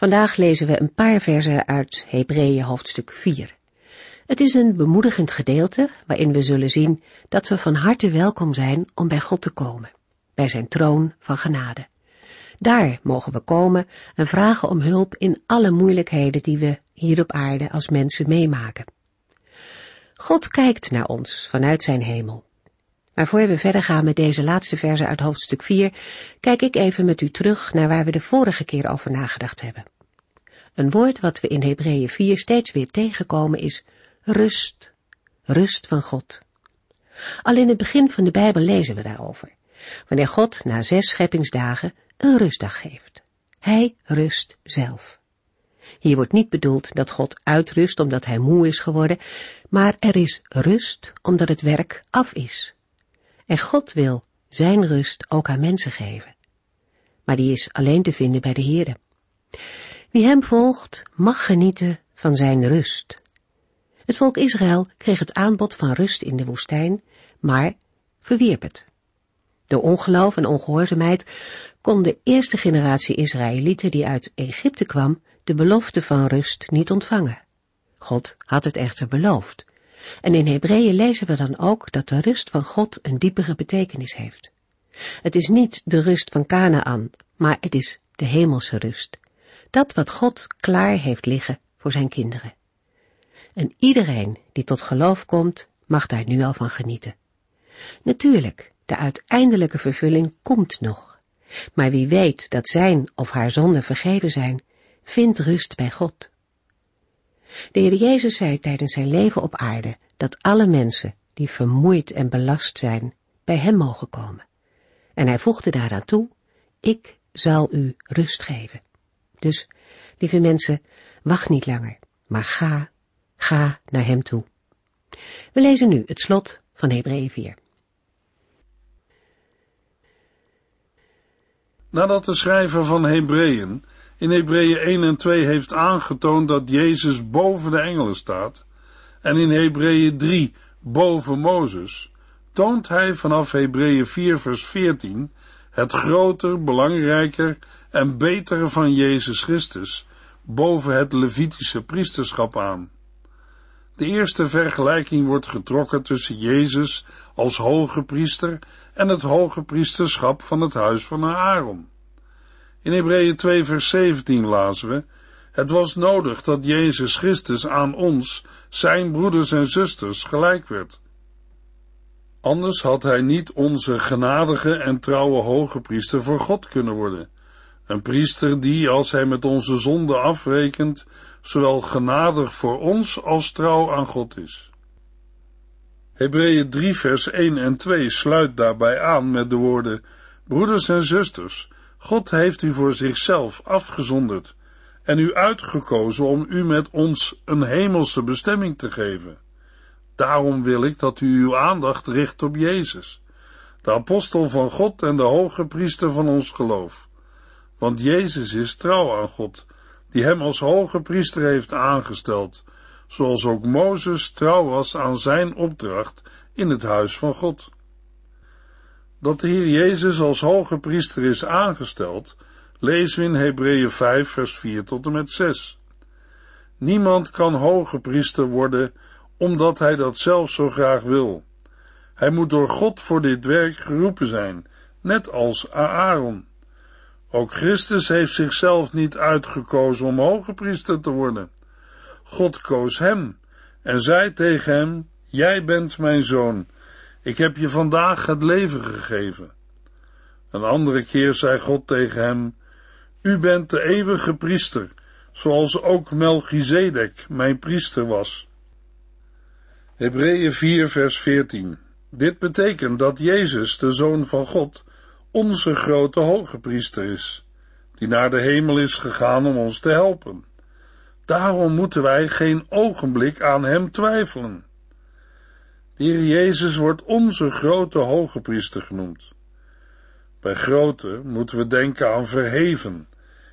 Vandaag lezen we een paar versen uit Hebreeën hoofdstuk 4. Het is een bemoedigend gedeelte waarin we zullen zien dat we van harte welkom zijn om bij God te komen, bij zijn troon van genade. Daar mogen we komen en vragen om hulp in alle moeilijkheden die we hier op aarde als mensen meemaken. God kijkt naar ons vanuit zijn hemel. Maar voor we verder gaan met deze laatste verse uit hoofdstuk 4, kijk ik even met u terug naar waar we de vorige keer over nagedacht hebben. Een woord wat we in Hebreeën 4 steeds weer tegenkomen is rust, rust van God. Al in het begin van de Bijbel lezen we daarover, wanneer God na zes scheppingsdagen een rustdag geeft. Hij rust zelf. Hier wordt niet bedoeld dat God uitrust omdat hij moe is geworden, maar er is rust omdat het werk af is. En God wil zijn rust ook aan mensen geven. Maar die is alleen te vinden bij de Heere. Wie hem volgt, mag genieten van zijn rust. Het volk Israël kreeg het aanbod van rust in de woestijn, maar verwierp het. Door ongeloof en ongehoorzaamheid kon de eerste generatie Israëlieten die uit Egypte kwam de belofte van rust niet ontvangen. God had het echter beloofd. En in Hebreeën lezen we dan ook dat de rust van God een diepere betekenis heeft. Het is niet de rust van Canaan, maar het is de hemelse rust. Dat wat God klaar heeft liggen voor zijn kinderen. En iedereen die tot geloof komt, mag daar nu al van genieten. Natuurlijk, de uiteindelijke vervulling komt nog. Maar wie weet dat zijn of haar zonden vergeven zijn, vindt rust bij God. De Heer Jezus zei tijdens zijn leven op aarde dat alle mensen die vermoeid en belast zijn, bij hem mogen komen. En hij voegde daaraan toe, ik zal u rust geven. Dus, lieve mensen, wacht niet langer, maar ga, ga naar hem toe. We lezen nu het slot van Hebreeën 4. Nadat de schrijver van Hebreeën in Hebreeën 1 en 2 heeft aangetoond dat Jezus boven de engelen staat, en in Hebreeën 3 boven Mozes, toont hij vanaf Hebreeën 4 vers 14 het groter, belangrijker en betere van Jezus Christus boven het Levitische priesterschap aan. De eerste vergelijking wordt getrokken tussen Jezus als hoge priester en het hoge priesterschap van het huis van Aaron. In Hebreeën 2 vers 17 lazen we, het was nodig dat Jezus Christus aan ons, zijn broeders en zusters, gelijk werd. Anders had hij niet onze genadige en trouwe hoge priester voor God kunnen worden. Een priester die, als hij met onze zonde afrekent, zowel genadig voor ons als trouw aan God is. Hebreeën 3 vers 1 en 2 sluit daarbij aan met de woorden, broeders en zusters, God heeft u voor zichzelf afgezonderd en u uitgekozen om u met ons een hemelse bestemming te geven. Daarom wil ik dat u uw aandacht richt op Jezus, de apostel van God en de hoge priester van ons geloof. Want Jezus is trouw aan God, die hem als hoge priester heeft aangesteld, zoals ook Mozes trouw was aan zijn opdracht in het huis van God. Dat de Heer Jezus als hoge priester is aangesteld, lezen we in Hebreeën 5 vers 4 tot en met 6. Niemand kan hoge priester worden omdat hij dat zelf zo graag wil. Hij moet door God voor dit werk geroepen zijn, net als Aaron. Ook Christus heeft zichzelf niet uitgekozen om hoge priester te worden. God koos hem en zei tegen hem, Jij bent mijn zoon, ik heb je vandaag het leven gegeven. Een andere keer zei God tegen hem, U bent de eeuwige priester, zoals ook Melchizedek mijn priester was. Hebreeën 4 vers 14 Dit betekent dat Jezus, de Zoon van God, onze grote hoge priester is, die naar de hemel is gegaan om ons te helpen. Daarom moeten wij geen ogenblik aan hem twijfelen. De Heer Jezus wordt onze grote hoge priester genoemd. Bij grote moeten we denken aan verheven,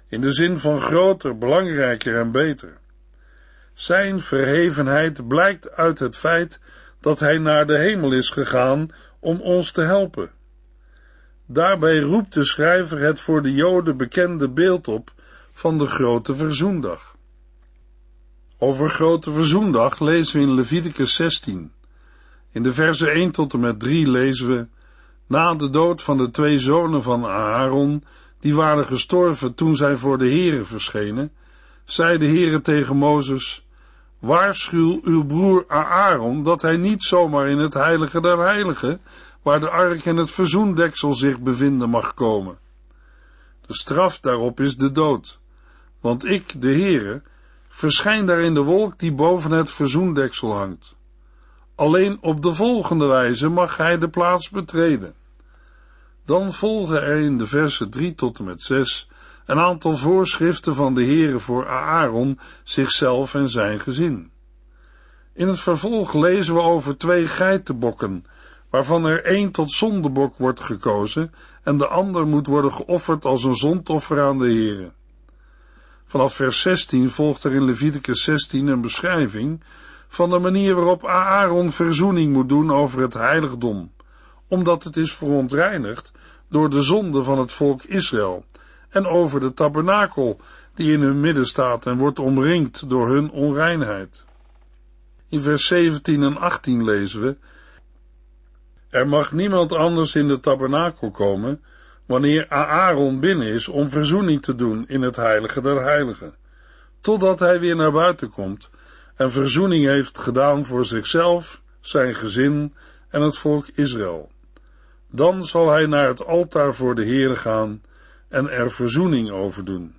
in de zin van groter, belangrijker en beter. Zijn verhevenheid blijkt uit het feit dat hij naar de hemel is gegaan om ons te helpen. Daarbij roept de schrijver het voor de Joden bekende beeld op van de grote verzoendag. Over grote verzoendag lezen we in Leviticus 16. In de versen 1 tot en met 3 lezen we, na de dood van de twee zonen van Aaron, die waren gestorven toen zij voor de Heere verschenen, zei de Heere tegen Mozes, waarschuw uw broer Aaron dat hij niet zomaar in het heilige der heiligen, waar de ark en het verzoendeksel zich bevinden, mag komen. De straf daarop is de dood, want ik, de Heere, verschijn daar in de wolk die boven het verzoendeksel hangt. Alleen op de volgende wijze mag hij de plaats betreden. Dan volgen er in de versen 3 tot en met 6 een aantal voorschriften van de Heere voor Aaron, zichzelf en zijn gezin. In het vervolg lezen we over twee geitenbokken, waarvan er één tot zondebok wordt gekozen en de ander moet worden geofferd als een zondoffer aan de Heere. Vanaf vers 16 volgt er in Leviticus 16 een beschrijving van de manier waarop Aaron verzoening moet doen over het heiligdom, omdat het is verontreinigd door de zonde van het volk Israël, en over de tabernakel die in hun midden staat en wordt omringd door hun onreinheid. In vers 17 en 18 lezen we, Er mag niemand anders in de tabernakel komen, wanneer Aaron binnen is om verzoening te doen in het heilige der heiligen, totdat hij weer naar buiten komt en verzoening heeft gedaan voor zichzelf, zijn gezin en het volk Israël. Dan zal hij naar het altaar voor de Heere gaan en er verzoening over doen.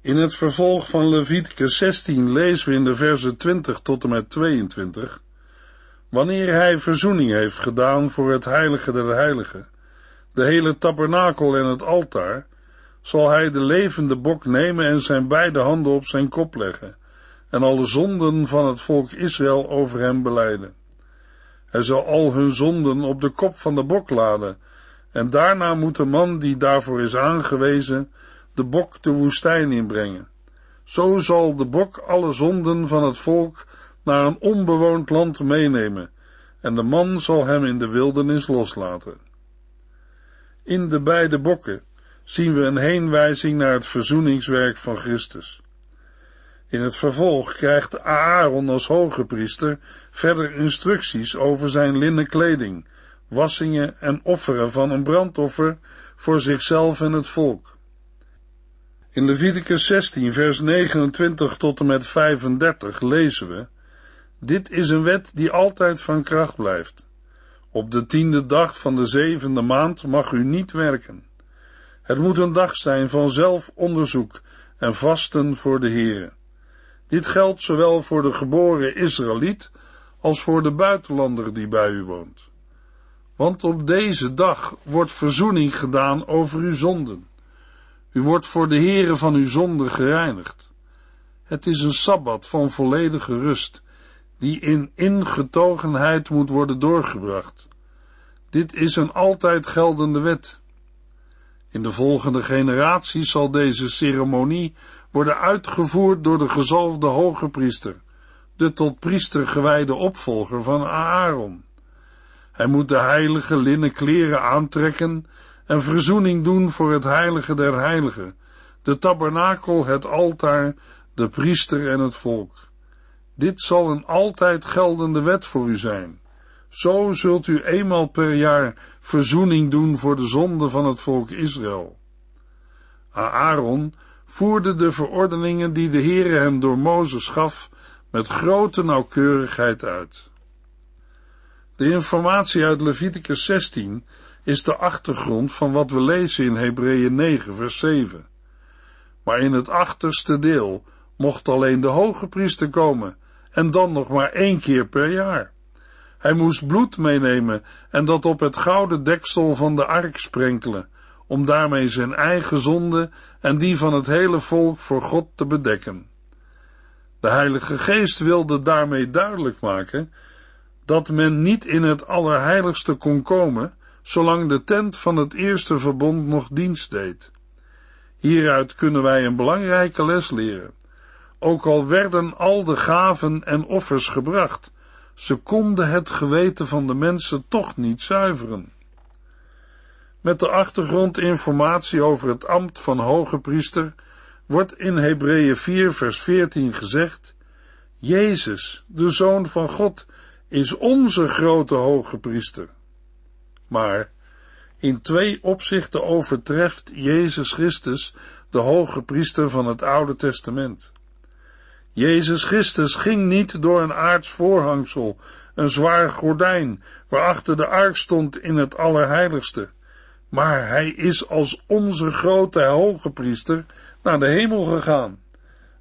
In het vervolg van Leviticus 16 lezen we in de versen 20 tot en met 22, wanneer hij verzoening heeft gedaan voor het heilige der heiligen, de hele tabernakel en het altaar, zal hij de levende bok nemen en zijn beide handen op zijn kop leggen, en alle zonden van het volk Israël over hem beleiden. Hij zal al hun zonden op de kop van de bok laden, en daarna moet de man die daarvoor is aangewezen, de bok de woestijn inbrengen. Zo zal de bok alle zonden van het volk naar een onbewoond land meenemen, en de man zal hem in de wildernis loslaten. In de beide bokken zien we een heenwijzing naar het verzoeningswerk van Christus. In het vervolg krijgt Aaron als hoge priester verder instructies over zijn linnen kleding, wassingen en offeren van een brandoffer voor zichzelf en het volk. In Leviticus 16, vers 29 tot en met 35 lezen we: Dit is een wet die altijd van kracht blijft. Op de tiende dag van de zevende maand mag u niet werken. Het moet een dag zijn van zelfonderzoek en vasten voor de Heere. Dit geldt zowel voor de geboren Israëliet als voor de buitenlander die bij u woont. Want op deze dag wordt verzoening gedaan over uw zonden. U wordt voor de Heere van uw zonden gereinigd. Het is een sabbat van volledige rust, die in ingetogenheid moet worden doorgebracht. Dit is een altijd geldende wet. In de volgende generatie zal deze ceremonie worden uitgevoerd door de gezalfde hoge priester, de tot priester gewijde opvolger van Aaron. Hij moet de heilige linnen kleren aantrekken en verzoening doen voor het heilige der heiligen, de tabernakel, het altaar, de priester en het volk. Dit zal een altijd geldende wet voor u zijn. Zo zult u eenmaal per jaar verzoening doen voor de zonde van het volk Israël. Aaron voerde de verordeningen die de Heere hem door Mozes gaf met grote nauwkeurigheid uit. De informatie uit Leviticus 16 is de achtergrond van wat we lezen in Hebreeën 9 vers 7. Maar in het achterste deel mocht alleen de hoge priester komen en dan nog maar één keer per jaar. Hij moest bloed meenemen en dat op het gouden deksel van de ark sprenkelen, om daarmee zijn eigen zonde en die van het hele volk voor God te bedekken. De Heilige Geest wilde daarmee duidelijk maken dat men niet in het Allerheiligste kon komen, zolang de tent van het eerste verbond nog dienst deed. Hieruit kunnen wij een belangrijke les leren. Ook al werden al de gaven en offers gebracht, ze konden het geweten van de mensen toch niet zuiveren. Met de achtergrondinformatie over het ambt van hoge priester wordt in Hebreeën 4 vers 14 gezegd, Jezus, de Zoon van God, is onze grote hoge priester. Maar in twee opzichten overtreft Jezus Christus de hoge priester van het Oude Testament. Jezus Christus ging niet door een aards voorhangsel, een zwaar gordijn, waarachter de ark stond in het Allerheiligste, maar hij is als onze grote hoge priester naar de hemel gegaan,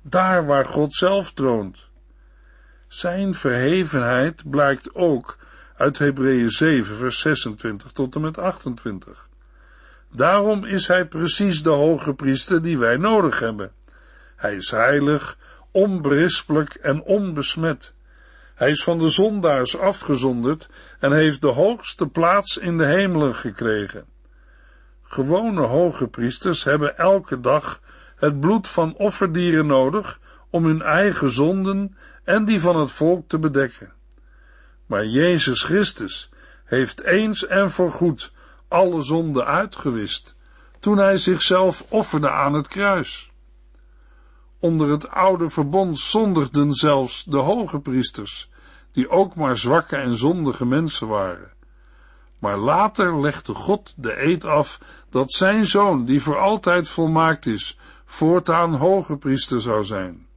daar waar God zelf troont. Zijn verhevenheid blijkt ook uit Hebreeën 7, vers 26 tot en met 28. Daarom is hij precies de hoge priester die wij nodig hebben. Hij is heilig, onberispelijk en onbesmet. Hij is van de zondaars afgezonderd en heeft de hoogste plaats in de hemelen gekregen. Gewone hoge priesters hebben elke dag het bloed van offerdieren nodig om hun eigen zonden en die van het volk te bedekken. Maar Jezus Christus heeft eens en voorgoed alle zonden uitgewist, toen hij zichzelf offerde aan het kruis. Onder het oude verbond zondigden zelfs de hoge priesters, die ook maar zwakke en zondige mensen waren. Maar later legde God de eed af dat zijn zoon, die voor altijd volmaakt is, voortaan hoge priester zou zijn.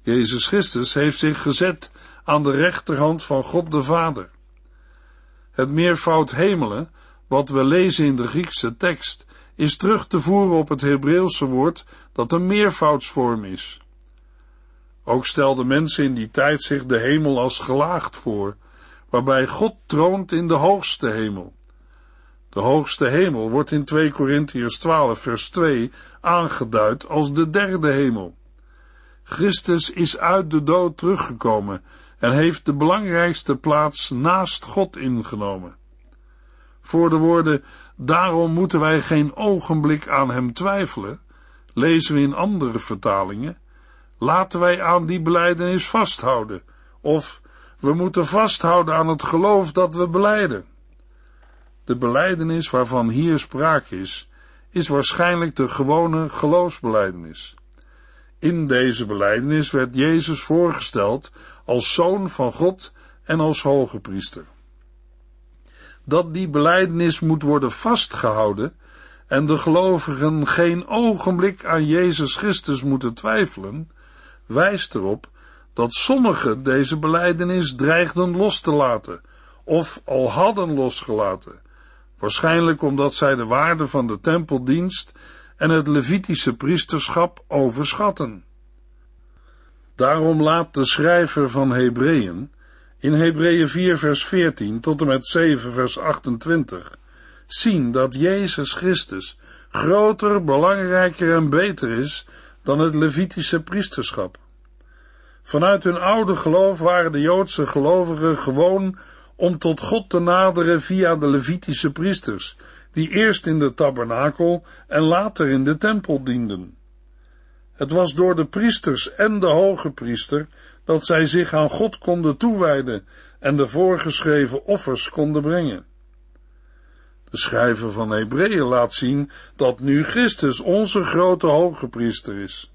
Jezus Christus heeft zich gezet aan de rechterhand van God de Vader. Het meervoud hemelen, wat we lezen in de Griekse tekst, is terug te voeren op het Hebreeuwse woord dat een meervoudsvorm is. Ook stelden mensen in die tijd zich de hemel als gelaagd voor, waarbij God troont in de hoogste hemel. De hoogste hemel wordt in 2 Korintiërs 12 vers 2 aangeduid als de derde hemel. Christus is uit de dood teruggekomen en heeft de belangrijkste plaats naast God ingenomen. Voor de woorden, daarom moeten wij geen ogenblik aan hem twijfelen, lezen we in andere vertalingen, laten wij aan die beleidenis vasthouden, of we moeten vasthouden aan het geloof dat we beleiden. De beleidenis waarvan hier sprake is, is waarschijnlijk de gewone geloofsbeleidenis. In deze beleidenis werd Jezus voorgesteld als zoon van God en als hoge priester. Dat die beleidenis moet worden vastgehouden en de gelovigen geen ogenblik aan Jezus Christus moeten twijfelen, wijst erop dat sommigen deze beleidenis dreigden los te laten, of al hadden losgelaten, waarschijnlijk omdat zij de waarde van de tempeldienst en het Levitische priesterschap overschatten. Daarom laat de schrijver van Hebreeën in Hebreeën 4 vers 14 tot en met 7 vers 28 zien dat Jezus Christus groter, belangrijker en beter is dan het Levitische priesterschap. Vanuit hun oude geloof waren de Joodse gelovigen gewoon om tot God te naderen via de Levitische priesters, die eerst in de tabernakel en later in de tempel dienden. Het was door de priesters en de hoge priester dat zij zich aan God konden toewijden en de voorgeschreven offers konden brengen. De schrijver van Hebreeën laat zien dat nu Christus onze grote hoge priester is.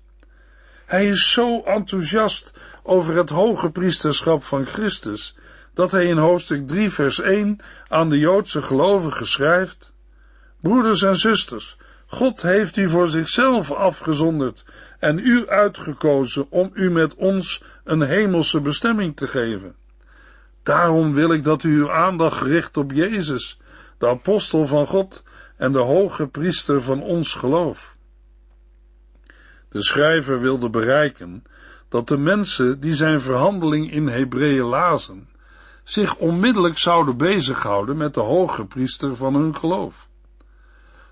Hij is zo enthousiast over het hoge priesterschap van Christus, dat hij in hoofdstuk 3 vers 1 aan de Joodse gelovigen schrijft, Broeders en zusters, God heeft u voor zichzelf afgezonderd en u uitgekozen om u met ons een hemelse bestemming te geven. Daarom wil ik dat u uw aandacht richt op Jezus, de apostel van God en de hoge priester van ons geloof. De schrijver wilde bereiken dat de mensen die zijn verhandeling in Hebreeën lazen, zich onmiddellijk zouden bezighouden met de hoge priester van hun geloof.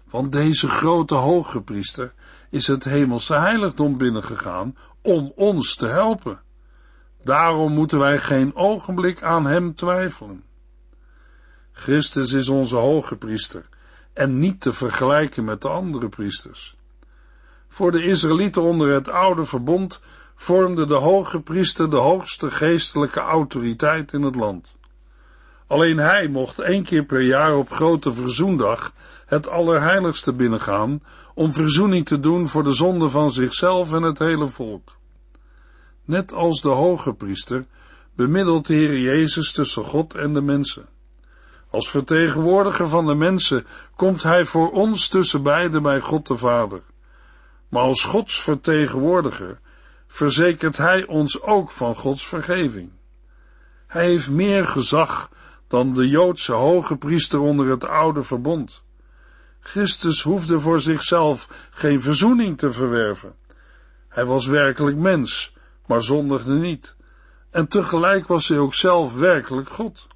Want deze grote hoge priester is het hemelse heiligdom binnengegaan om ons te helpen. Daarom moeten wij geen ogenblik aan hem twijfelen. Christus is onze hoge priester en niet te vergelijken met de andere priesters. Voor de Israëlieten onder het oude verbond vormde de hoge priester de hoogste geestelijke autoriteit in het land. Alleen hij mocht één keer per jaar op grote verzoendag het Allerheiligste binnengaan om verzoening te doen voor de zonde van zichzelf en het hele volk. Net als de hoge priester bemiddelt de Heer Jezus tussen God en de mensen. Als vertegenwoordiger van de mensen komt hij voor ons tussen beiden bij God de Vader. Maar als Gods vertegenwoordiger verzekert hij ons ook van Gods vergeving. Hij heeft meer gezag dan de Joodse hoge priester onder het oude verbond. Christus hoefde voor zichzelf geen verzoening te verwerven. Hij was werkelijk mens, maar zondigde niet. En tegelijk was hij ook zelf werkelijk God.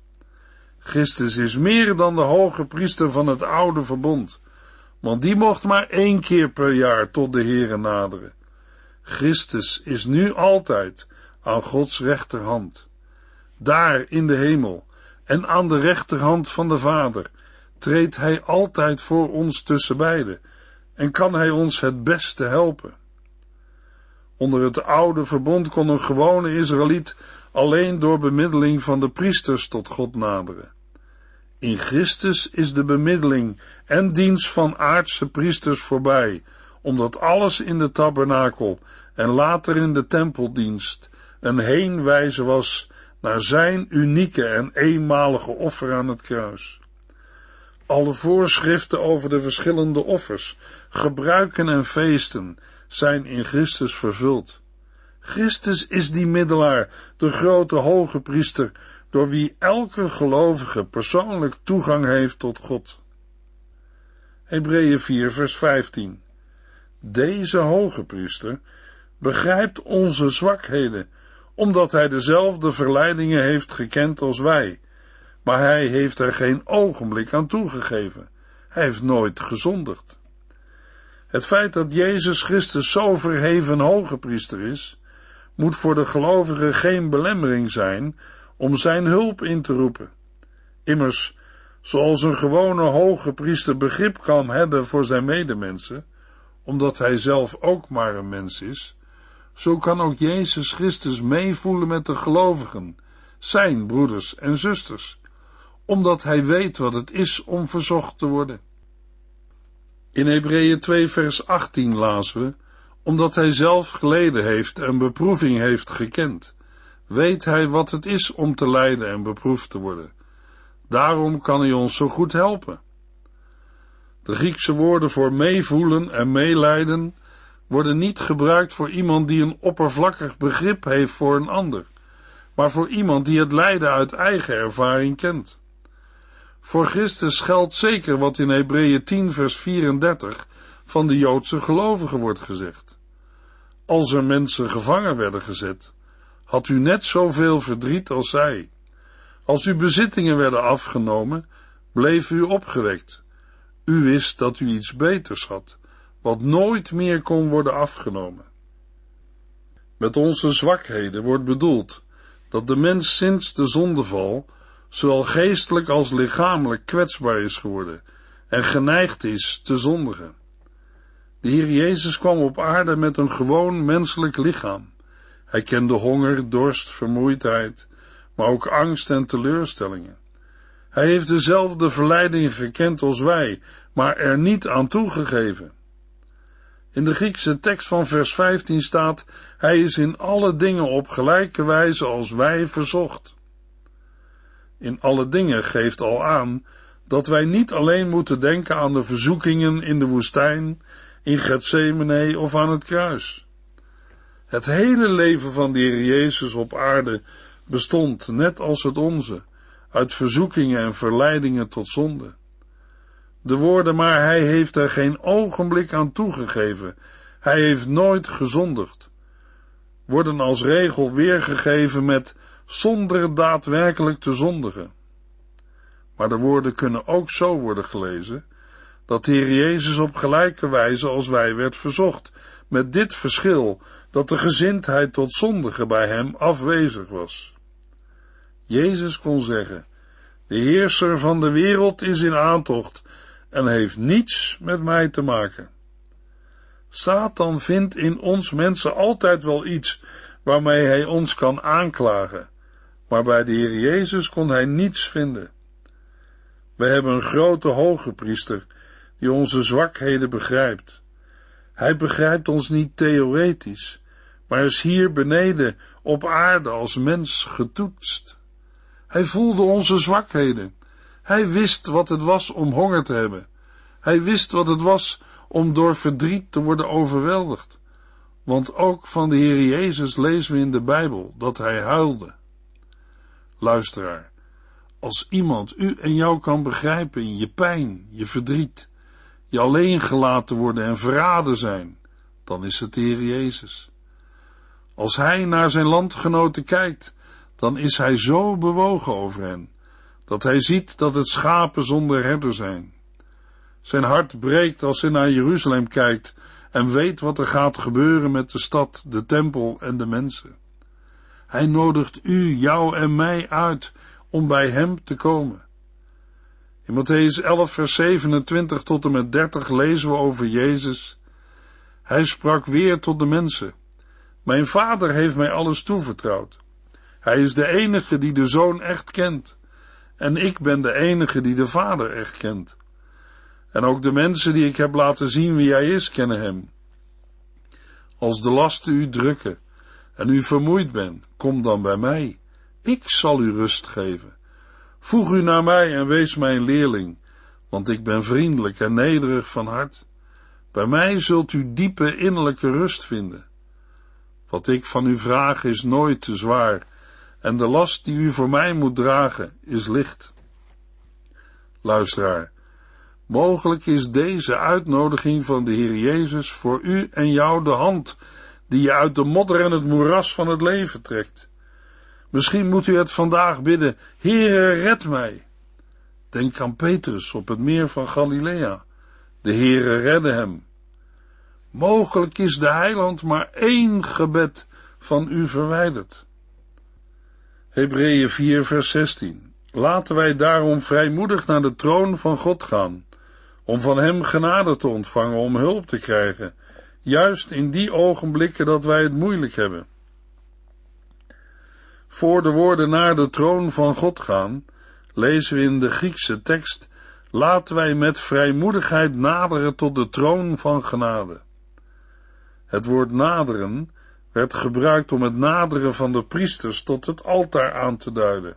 Christus is meer dan de hoge priester van het oude verbond, want die mocht maar één keer per jaar tot de Here naderen. Christus is nu altijd aan Gods rechterhand. Daar in de hemel en aan de rechterhand van de Vader treedt Hij altijd voor ons tussen beiden en kan Hij ons het beste helpen. Onder het oude verbond kon een gewone Israëliet alleen door bemiddeling van de priesters tot God naderen. In Christus is de bemiddeling en dienst van aardse priesters voorbij, omdat alles in de tabernakel en later in de tempeldienst een heenwijzen was naar zijn unieke en eenmalige offer aan het kruis. Alle voorschriften over de verschillende offers, gebruiken en feesten zijn in Christus vervuld. Christus is die middelaar, de grote hoge priester, door wie elke gelovige persoonlijk toegang heeft tot God. Hebreeën 4 vers 15 Deze hoge priester begrijpt onze zwakheden, omdat hij dezelfde verleidingen heeft gekend als wij, maar hij heeft er geen ogenblik aan toegegeven. Hij heeft nooit gezondigd. Het feit dat Jezus Christus zo verheven hoge priester is, moet voor de gelovigen geen belemmering zijn om zijn hulp in te roepen. Immers, zoals een gewone hoge priester begrip kan hebben voor zijn medemensen, omdat hij zelf ook maar een mens is, zo kan ook Jezus Christus meevoelen met de gelovigen, zijn broeders en zusters, omdat hij weet wat het is om verzocht te worden. In Hebreeën 2 vers 18 lazen we, omdat hij zelf geleden heeft en beproeving heeft gekend, weet hij wat het is om te lijden en beproefd te worden. Daarom kan hij ons zo goed helpen. De Griekse woorden voor meevoelen en meelijden worden niet gebruikt voor iemand die een oppervlakkig begrip heeft voor een ander, maar voor iemand die het lijden uit eigen ervaring kent. Voor Christus geldt zeker wat in Hebreeën 10 vers 34 van de Joodse gelovigen wordt gezegd. Als er mensen gevangen werden gezet, had u net zoveel verdriet als zij. Als uw bezittingen werden afgenomen, bleef u opgewekt. U wist dat u iets beters had, wat nooit meer kon worden afgenomen. Met onze zwakheden wordt bedoeld dat de mens sinds de zondeval zowel geestelijk als lichamelijk kwetsbaar is geworden en geneigd is te zondigen. De Heer Jezus kwam op aarde met een gewoon menselijk lichaam. Hij kende honger, dorst, vermoeidheid, maar ook angst en teleurstellingen. Hij heeft dezelfde verleidingen gekend als wij, maar er niet aan toegegeven. In de Griekse tekst van vers 15 staat: Hij is in alle dingen op gelijke wijze als wij verzocht. In alle dingen geeft al aan dat wij niet alleen moeten denken aan de verzoekingen in de woestijn, in Gethsemane of aan het kruis. Het hele leven van de Heer Jezus op aarde bestond, net als het onze, uit verzoekingen en verleidingen tot zonde. De woorden, maar hij heeft er geen ogenblik aan toegegeven, hij heeft nooit gezondigd, worden als regel weergegeven met zonder daadwerkelijk te zondigen. Maar de woorden kunnen ook zo worden gelezen, dat de Heer Jezus op gelijke wijze als wij werd verzocht, met dit verschil dat de gezindheid tot zondigen bij hem afwezig was. Jezus kon zeggen, de heerser van de wereld is in aantocht en heeft niets met mij te maken. Satan vindt in ons mensen altijd wel iets waarmee hij ons kan aanklagen, maar bij de Heer Jezus kon hij niets vinden. We hebben een grote hoge priester die onze zwakheden begrijpt. Hij begrijpt ons niet theoretisch, maar is hier beneden op aarde als mens getoetst. Hij voelde onze zwakheden. Hij wist wat het was om honger te hebben. Hij wist wat het was om door verdriet te worden overweldigd. Want ook van de Heer Jezus lezen we in de Bijbel dat hij huilde. Luisteraar, als iemand u en jou kan begrijpen in je pijn, je verdriet, je alleen gelaten worden en verraden zijn, dan is het de Heer Jezus. Als hij naar zijn landgenoten kijkt, dan is hij zo bewogen over hen, dat hij ziet dat het schapen zonder herder zijn. Zijn hart breekt als hij naar Jeruzalem kijkt en weet wat er gaat gebeuren met de stad, de tempel en de mensen. Hij nodigt u, jou en mij uit om bij hem te komen. In Matthäus 11, vers 27 tot en met 30 lezen we over Jezus. Hij sprak weer tot de mensen. Mijn vader heeft mij alles toevertrouwd. Hij is de enige die de zoon echt kent. En ik ben de enige die de vader echt kent. En ook de mensen die ik heb laten zien wie hij is, kennen hem. Als de lasten u drukken en u vermoeid bent, kom dan bij mij. Ik zal u rust geven. Voeg u naar mij en wees mijn leerling, want ik ben vriendelijk en nederig van hart. Bij mij zult u diepe innerlijke rust vinden. Wat ik van u vraag is nooit te zwaar, en de last die u voor mij moet dragen is licht. Luisteraar, mogelijk is deze uitnodiging van de Heer Jezus voor u en jou de hand die je uit de modder en het moeras van het leven trekt. Misschien moet u het vandaag bidden, Heere, red mij. Denk aan Petrus op het meer van Galilea. De Heere redde hem. Mogelijk is de heiland maar één gebed van u verwijderd. Hebreeën 4 vers 16 Laten wij daarom vrijmoedig naar de troon van God gaan, om van hem genade te ontvangen, om hulp te krijgen, juist in die ogenblikken dat wij het moeilijk hebben. Voor de woorden naar de troon van God gaan, lezen we in de Griekse tekst, laten wij met vrijmoedigheid naderen tot de troon van genade. Het woord naderen werd gebruikt om het naderen van de priesters tot het altaar aan te duiden.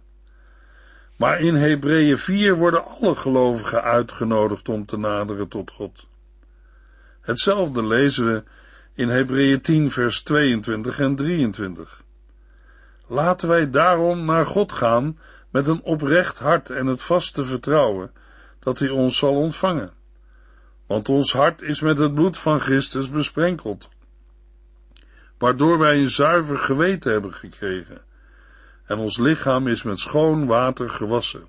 Maar in Hebreeën 4 worden alle gelovigen uitgenodigd om te naderen tot God. Hetzelfde lezen we in Hebreeën 10 vers 22 en 23. Laten wij daarom naar God gaan met een oprecht hart en het vaste vertrouwen dat hij ons zal ontvangen. Want ons hart is met het bloed van Christus besprenkeld, waardoor wij een zuiver geweten hebben gekregen, en ons lichaam is met schoon water gewassen.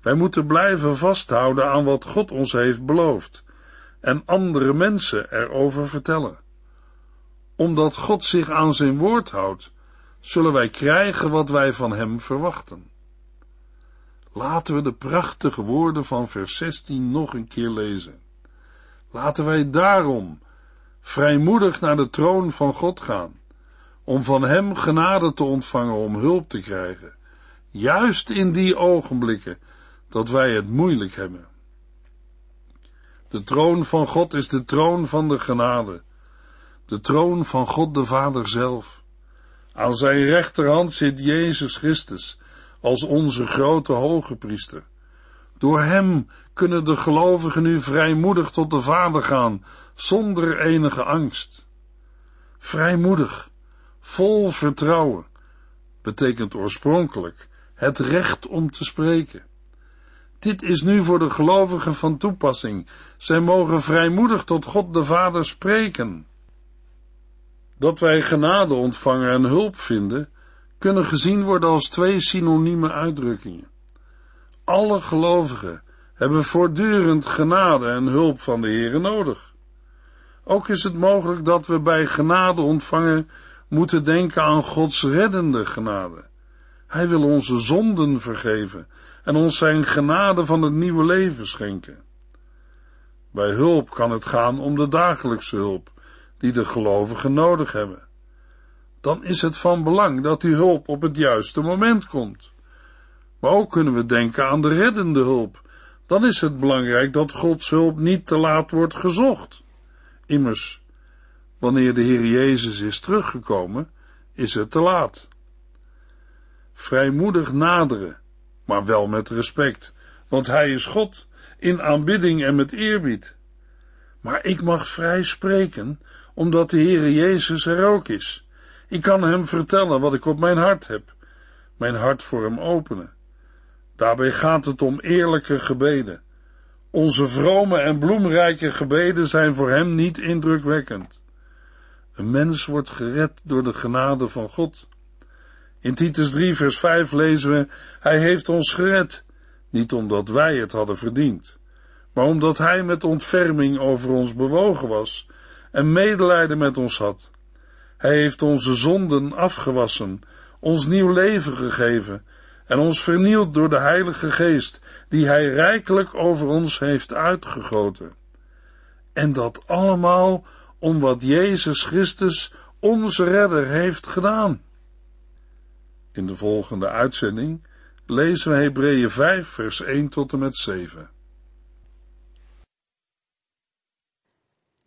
Wij moeten blijven vasthouden aan wat God ons heeft beloofd, en andere mensen erover vertellen. Omdat God zich aan zijn woord houdt, zullen wij krijgen wat wij van hem verwachten. Laten we de prachtige woorden van vers 16 nog een keer lezen. Laten wij daarom vrijmoedig naar de troon van God gaan, om van hem genade te ontvangen om hulp te krijgen, juist in die ogenblikken dat wij het moeilijk hebben. De troon van God is de troon van de genade, de troon van God de Vader zelf. Aan zijn rechterhand zit Jezus Christus als onze grote hoge priester. Door hem kunnen de gelovigen nu vrijmoedig tot de Vader gaan, zonder enige angst. Vrijmoedig, vol vertrouwen, betekent oorspronkelijk het recht om te spreken. Dit is nu voor de gelovigen van toepassing. Zij mogen vrijmoedig tot God de Vader spreken. Dat wij genade ontvangen en hulp vinden, kunnen gezien worden als twee synonieme uitdrukkingen. Alle gelovigen hebben voortdurend genade en hulp van de Heere nodig. Ook is het mogelijk dat we bij genade ontvangen moeten denken aan Gods reddende genade. Hij wil onze zonden vergeven en ons zijn genade van het nieuwe leven schenken. Bij hulp kan het gaan om de dagelijkse hulp die de gelovigen nodig hebben. Dan is het van belang dat die hulp op het juiste moment komt. Maar ook kunnen we denken aan de reddende hulp. Dan is het belangrijk dat Gods hulp niet te laat wordt gezocht. Immers, wanneer de Heer Jezus is teruggekomen, is het te laat. Vrijmoedig naderen, maar wel met respect, want Hij is God, in aanbidding en met eerbied. Maar ik mag vrij spreken, omdat de Heere Jezus er ook is. Ik kan hem vertellen wat ik op mijn hart heb, mijn hart voor hem openen. Daarbij gaat het om eerlijke gebeden. Onze vrome en bloemrijke gebeden zijn voor hem niet indrukwekkend. Een mens wordt gered door de genade van God. In Titus 3 vers 5 lezen we, Hij heeft ons gered, niet omdat wij het hadden verdiend, maar omdat Hij met ontferming over ons bewogen was en medelijden met ons had. Hij heeft onze zonden afgewassen, ons nieuw leven gegeven en ons vernield door de Heilige Geest, die Hij rijkelijk over ons heeft uitgegoten. En dat allemaal om wat Jezus Christus, onze redder, heeft gedaan. In de volgende uitzending lezen we Hebreeën 5, vers 1 tot en met 7.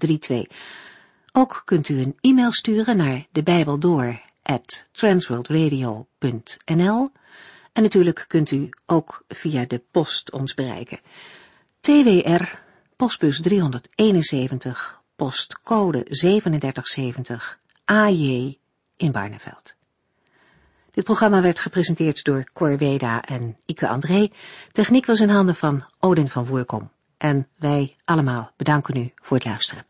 8432. Ook kunt u een e-mail sturen naar de en natuurlijk kunt u ook via de post ons bereiken. TWR, postbus 371, postcode 3770, AJ in Barneveld. Dit programma werd gepresenteerd door Cor Weda en Ike André. Techniek was in handen van Odin van Voerkom. En wij allemaal bedanken u voor het luisteren.